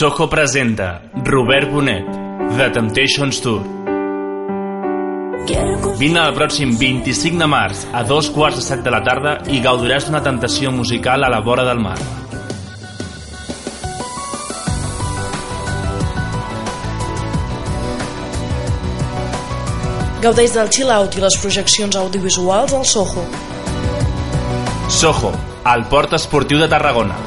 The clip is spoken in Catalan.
Soho presenta Robert Bonet, The Temptations Tour. Vine el pròxim 25 de març a dos quarts de set de la tarda i gaudiràs d'una tentació musical a la vora del mar. Gaudeix del chill-out i les projeccions audiovisuals al Soho. Soho, al port esportiu de Tarragona.